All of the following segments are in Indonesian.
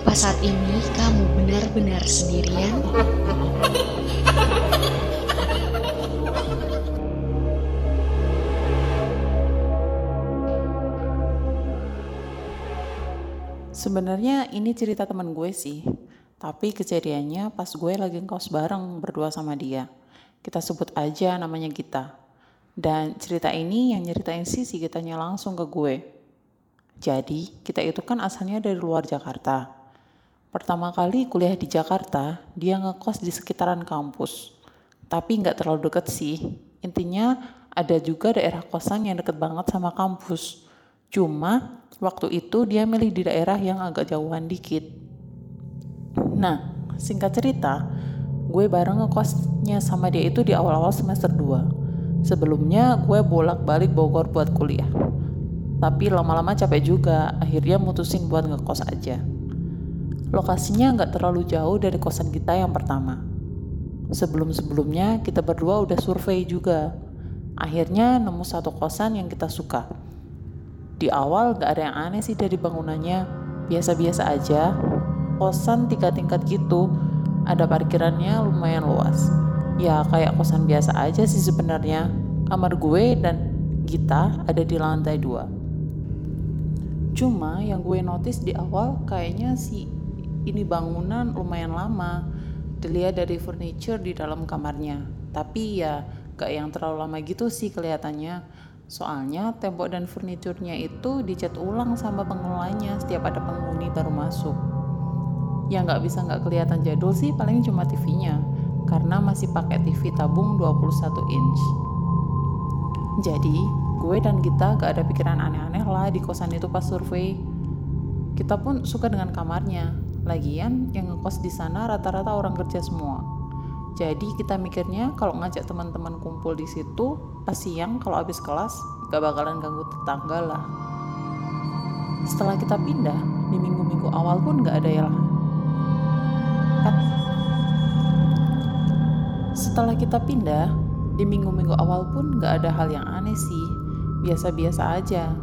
Apa saat ini kamu benar-benar sendirian? Sebenarnya ini cerita teman gue sih, tapi kejadiannya pas gue lagi ngkos bareng berdua sama dia. Kita sebut aja namanya Gita. Dan cerita ini yang nyeritain sih si Gitanya langsung ke gue. Jadi, kita itu kan asalnya dari luar Jakarta. Pertama kali kuliah di Jakarta, dia ngekos di sekitaran kampus. Tapi nggak terlalu deket sih. Intinya ada juga daerah kosan yang deket banget sama kampus. Cuma waktu itu dia milih di daerah yang agak jauhan dikit. Nah, singkat cerita, gue bareng ngekosnya sama dia itu di awal-awal semester 2. Sebelumnya gue bolak-balik Bogor buat kuliah. Tapi lama-lama capek juga, akhirnya mutusin buat ngekos aja. Lokasinya nggak terlalu jauh dari kosan kita yang pertama. Sebelum-sebelumnya kita berdua udah survei juga. Akhirnya nemu satu kosan yang kita suka di awal gak ada yang aneh sih dari bangunannya, biasa-biasa aja. Kosan tiga tingkat gitu, ada parkirannya lumayan luas. Ya kayak kosan biasa aja sih sebenarnya. Kamar gue dan Gita ada di lantai dua. Cuma yang gue notice di awal kayaknya sih ini bangunan lumayan lama. Dilihat dari furniture di dalam kamarnya. Tapi ya gak yang terlalu lama gitu sih kelihatannya Soalnya tembok dan furniturnya itu dicat ulang sama pengelolanya setiap ada penghuni baru masuk. Yang nggak bisa nggak kelihatan jadul sih paling cuma TV-nya, karena masih pakai TV tabung 21 inch. Jadi, gue dan kita gak ada pikiran aneh-aneh lah di kosan itu pas survei. Kita pun suka dengan kamarnya. Lagian yang ngekos di sana rata-rata orang kerja semua. Jadi kita mikirnya kalau ngajak teman-teman kumpul di situ pas siang kalau habis kelas gak bakalan ganggu tetangga lah. Setelah kita pindah di minggu-minggu awal pun gak ada ya lah. Kan? Setelah kita pindah di minggu-minggu awal pun gak ada hal yang aneh sih. Biasa-biasa aja.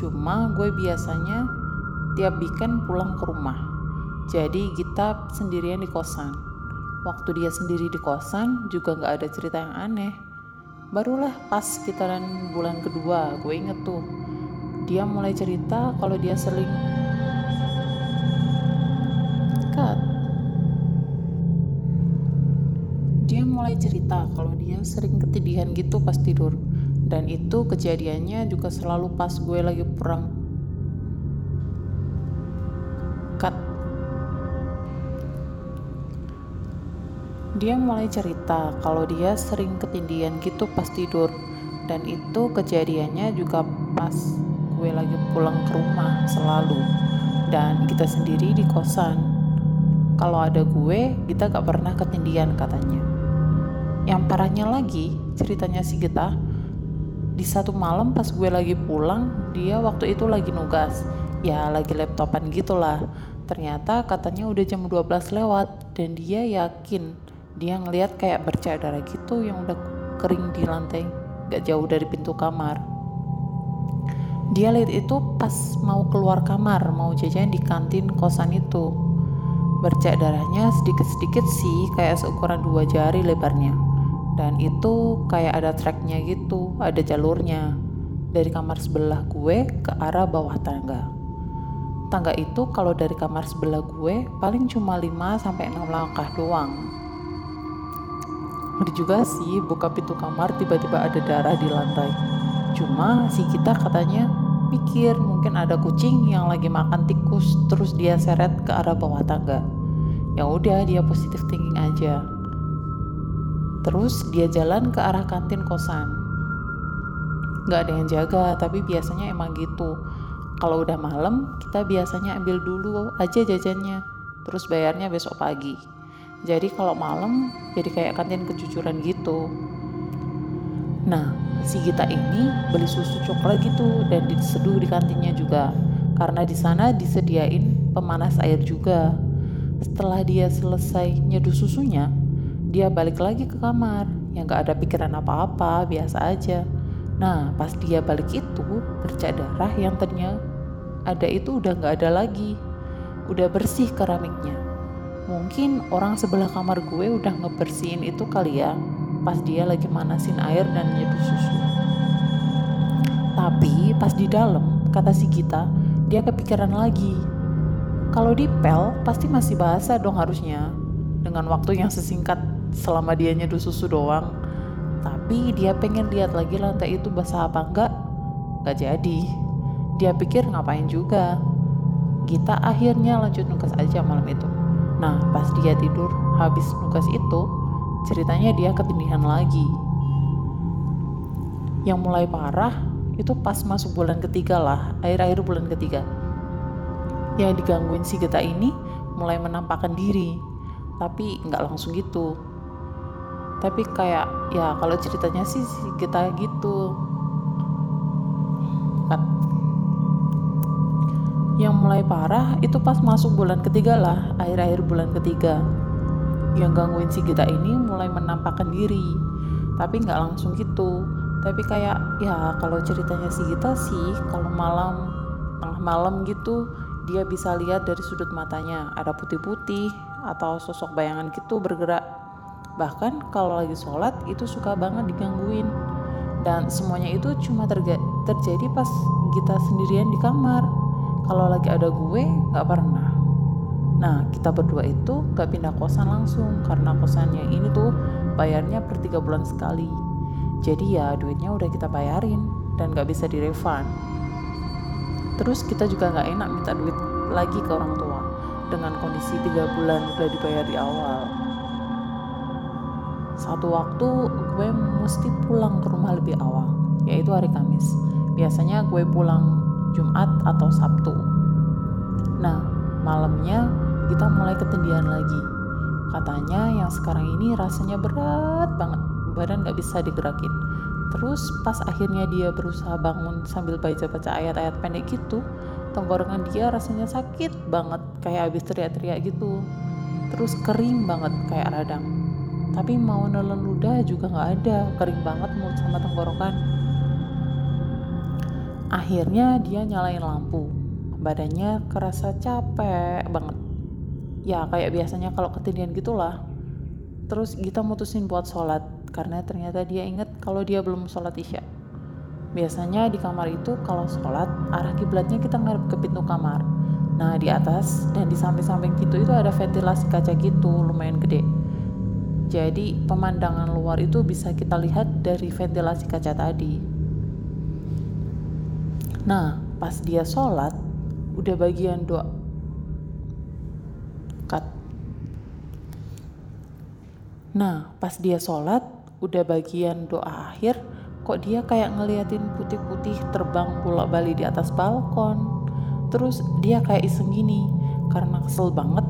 Cuma gue biasanya tiap weekend pulang ke rumah. Jadi kita sendirian di kosan waktu dia sendiri di kosan juga nggak ada cerita yang aneh. Barulah pas sekitaran bulan kedua, gue inget tuh, dia mulai cerita kalau dia sering cut. Dia mulai cerita kalau dia sering ketidihan gitu pas tidur. Dan itu kejadiannya juga selalu pas gue lagi perang Dia mulai cerita kalau dia sering ketindihan gitu pas tidur dan itu kejadiannya juga pas gue lagi pulang ke rumah selalu dan kita sendiri di kosan. Kalau ada gue, kita gak pernah ketindihan katanya. Yang parahnya lagi, ceritanya si Geta, di satu malam pas gue lagi pulang, dia waktu itu lagi nugas. Ya lagi laptopan gitulah. Ternyata katanya udah jam 12 lewat dan dia yakin dia ngelihat kayak bercak darah gitu yang udah kering di lantai gak jauh dari pintu kamar. Dia lihat itu pas mau keluar kamar mau jajan di kantin kosan itu. Bercak darahnya sedikit-sedikit sih kayak seukuran dua jari lebarnya. Dan itu kayak ada tracknya gitu ada jalurnya. Dari kamar sebelah gue ke arah bawah tangga. Tangga itu kalau dari kamar sebelah gue paling cuma 5 sampai 6 langkah doang Ngeri juga sih buka pintu kamar tiba-tiba ada darah di lantai. Cuma si kita katanya pikir mungkin ada kucing yang lagi makan tikus terus dia seret ke arah bawah tangga. Ya udah dia positif thinking aja. Terus dia jalan ke arah kantin kosan. Gak ada yang jaga, tapi biasanya emang gitu. Kalau udah malam, kita biasanya ambil dulu aja jajannya, terus bayarnya besok pagi jadi kalau malam jadi kayak kantin kejujuran gitu. Nah si Gita ini beli susu coklat gitu dan diseduh di kantinnya juga. Karena di sana disediain pemanas air juga. Setelah dia selesai nyeduh susunya dia balik lagi ke kamar. Yang gak ada pikiran apa-apa biasa aja. Nah pas dia balik itu bercak darah yang ternyata ada itu udah gak ada lagi. Udah bersih keramiknya. Mungkin orang sebelah kamar gue udah ngebersihin itu kali ya, pas dia lagi manasin air dan nyeduh susu. Tapi pas di dalam, kata si Gita, dia kepikiran lagi. Kalau di pel, pasti masih basah dong harusnya. Dengan waktu yang sesingkat selama dia nyeduh susu doang. Tapi dia pengen lihat lagi lantai itu basah apa enggak. Gak jadi. Dia pikir ngapain juga. Gita akhirnya lanjut nugas aja malam itu. Nah, pas dia tidur habis nugas itu, ceritanya dia ketindihan lagi. Yang mulai parah itu pas masuk bulan ketiga lah, akhir-akhir bulan ketiga. Yang digangguin si Gita ini mulai menampakkan diri, tapi nggak langsung gitu. Tapi kayak ya kalau ceritanya sih si Gita gitu. Yang mulai parah itu pas masuk bulan ketiga lah, akhir-akhir bulan ketiga. Yang gangguin si Gita ini mulai menampakkan diri, tapi nggak langsung gitu. Tapi kayak ya kalau ceritanya si Gita sih, kalau malam tengah malam gitu dia bisa lihat dari sudut matanya ada putih-putih atau sosok bayangan gitu bergerak. Bahkan kalau lagi sholat itu suka banget digangguin. Dan semuanya itu cuma terjadi pas kita sendirian di kamar kalau lagi ada gue nggak pernah. Nah kita berdua itu nggak pindah kosan langsung karena kosannya ini tuh bayarnya per tiga bulan sekali. Jadi ya duitnya udah kita bayarin dan nggak bisa direfund. Terus kita juga nggak enak minta duit lagi ke orang tua dengan kondisi tiga bulan udah dibayar di awal. Satu waktu gue mesti pulang ke rumah lebih awal yaitu hari Kamis. Biasanya gue pulang Jumat atau Sabtu. Nah, malamnya kita mulai ketindihan lagi. Katanya yang sekarang ini rasanya berat banget, badan gak bisa digerakin. Terus pas akhirnya dia berusaha bangun sambil baca-baca ayat-ayat pendek gitu, tenggorokan dia rasanya sakit banget, kayak habis teriak-teriak gitu. Terus kering banget kayak radang. Tapi mau nelen ludah juga gak ada, kering banget mulut sama tenggorokan Akhirnya dia nyalain lampu. Badannya kerasa capek banget. Ya kayak biasanya kalau ketindihan gitulah. Terus kita mutusin buat sholat karena ternyata dia inget kalau dia belum sholat isya. Biasanya di kamar itu kalau sholat arah kiblatnya kita ngarep ke pintu kamar. Nah di atas dan di samping-samping pintu itu ada ventilasi kaca gitu lumayan gede. Jadi pemandangan luar itu bisa kita lihat dari ventilasi kaca tadi. Nah, pas dia sholat, udah bagian doa. Cut. Nah, pas dia sholat, udah bagian doa akhir, kok dia kayak ngeliatin putih-putih terbang bolak balik di atas balkon. Terus dia kayak iseng gini, karena kesel banget.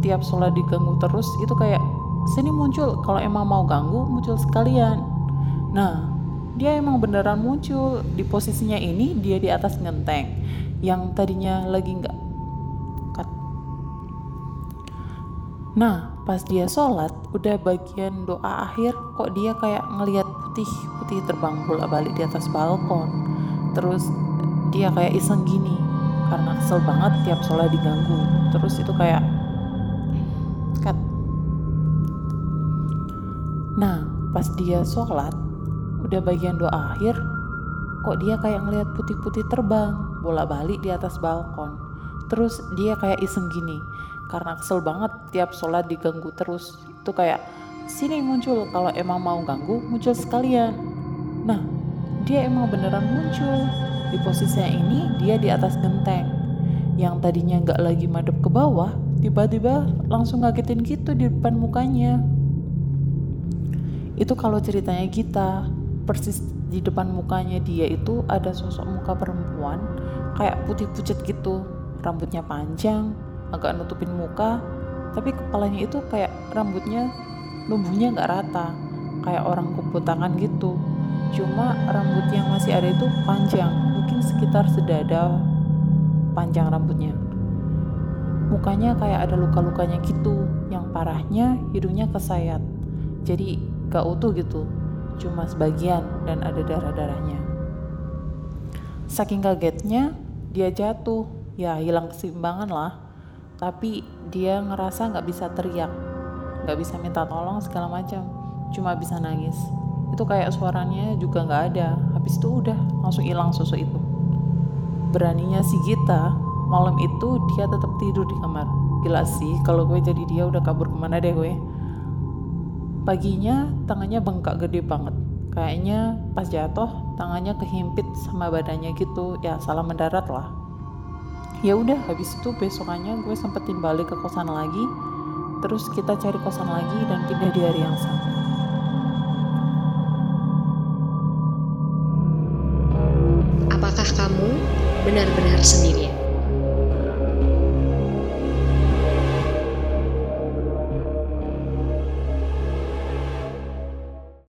Tiap sholat diganggu terus, itu kayak sini muncul. Kalau emang mau ganggu, muncul sekalian. Nah, dia emang beneran muncul. Di posisinya ini dia di atas genteng yang tadinya lagi nggak nah pas dia sholat udah bagian doa akhir kok dia kayak ngelihat putih putih terbang bolak balik di atas balkon. Terus dia kayak iseng gini karena kesel banget tiap sholat diganggu. Terus itu kayak cut. Nah pas dia sholat udah bagian doa akhir kok dia kayak ngeliat putih-putih terbang bola balik di atas balkon. Terus dia kayak iseng gini karena kesel banget tiap sholat diganggu terus. Itu kayak sini muncul kalau emang mau ganggu muncul sekalian. Nah dia emang beneran muncul. Di posisinya ini dia di atas genteng. Yang tadinya nggak lagi madep ke bawah tiba-tiba langsung ngagetin gitu di depan mukanya. Itu kalau ceritanya kita persis di depan mukanya dia itu ada sosok muka perempuan kayak putih pucat gitu. Rambutnya panjang agak nutupin muka tapi kepalanya itu kayak rambutnya numbuhnya nggak rata kayak orang kumpul tangan gitu. Cuma rambut yang masih ada itu panjang mungkin sekitar sedada panjang rambutnya. Mukanya kayak ada luka-lukanya gitu yang parahnya hidungnya kesayat jadi gak utuh gitu cuma sebagian dan ada darah-darahnya. Saking kagetnya, dia jatuh, ya hilang keseimbangan lah. tapi dia ngerasa nggak bisa teriak nggak bisa minta tolong segala macam. Cuma bisa nangis. Itu kayak suaranya juga nggak ada. Habis itu udah langsung hilang sosok itu. Beraninya si Gita malam itu dia tetap tidur di kamar. Gila sih kalau gue jadi dia udah kabur ke mana deh gue paginya tangannya bengkak gede banget. Kayaknya pas jatuh tangannya kehimpit sama badannya gitu. Ya salah mendarat lah. Ya udah habis itu besokannya gue sempetin balik ke kosan lagi. Terus kita cari kosan lagi dan pindah di hari yang sama. Apakah kamu benar-benar sendirian?